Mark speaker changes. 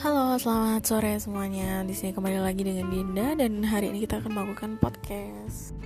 Speaker 1: Halo, selamat sore semuanya. Di sini kembali lagi dengan Dinda dan hari ini kita akan melakukan podcast.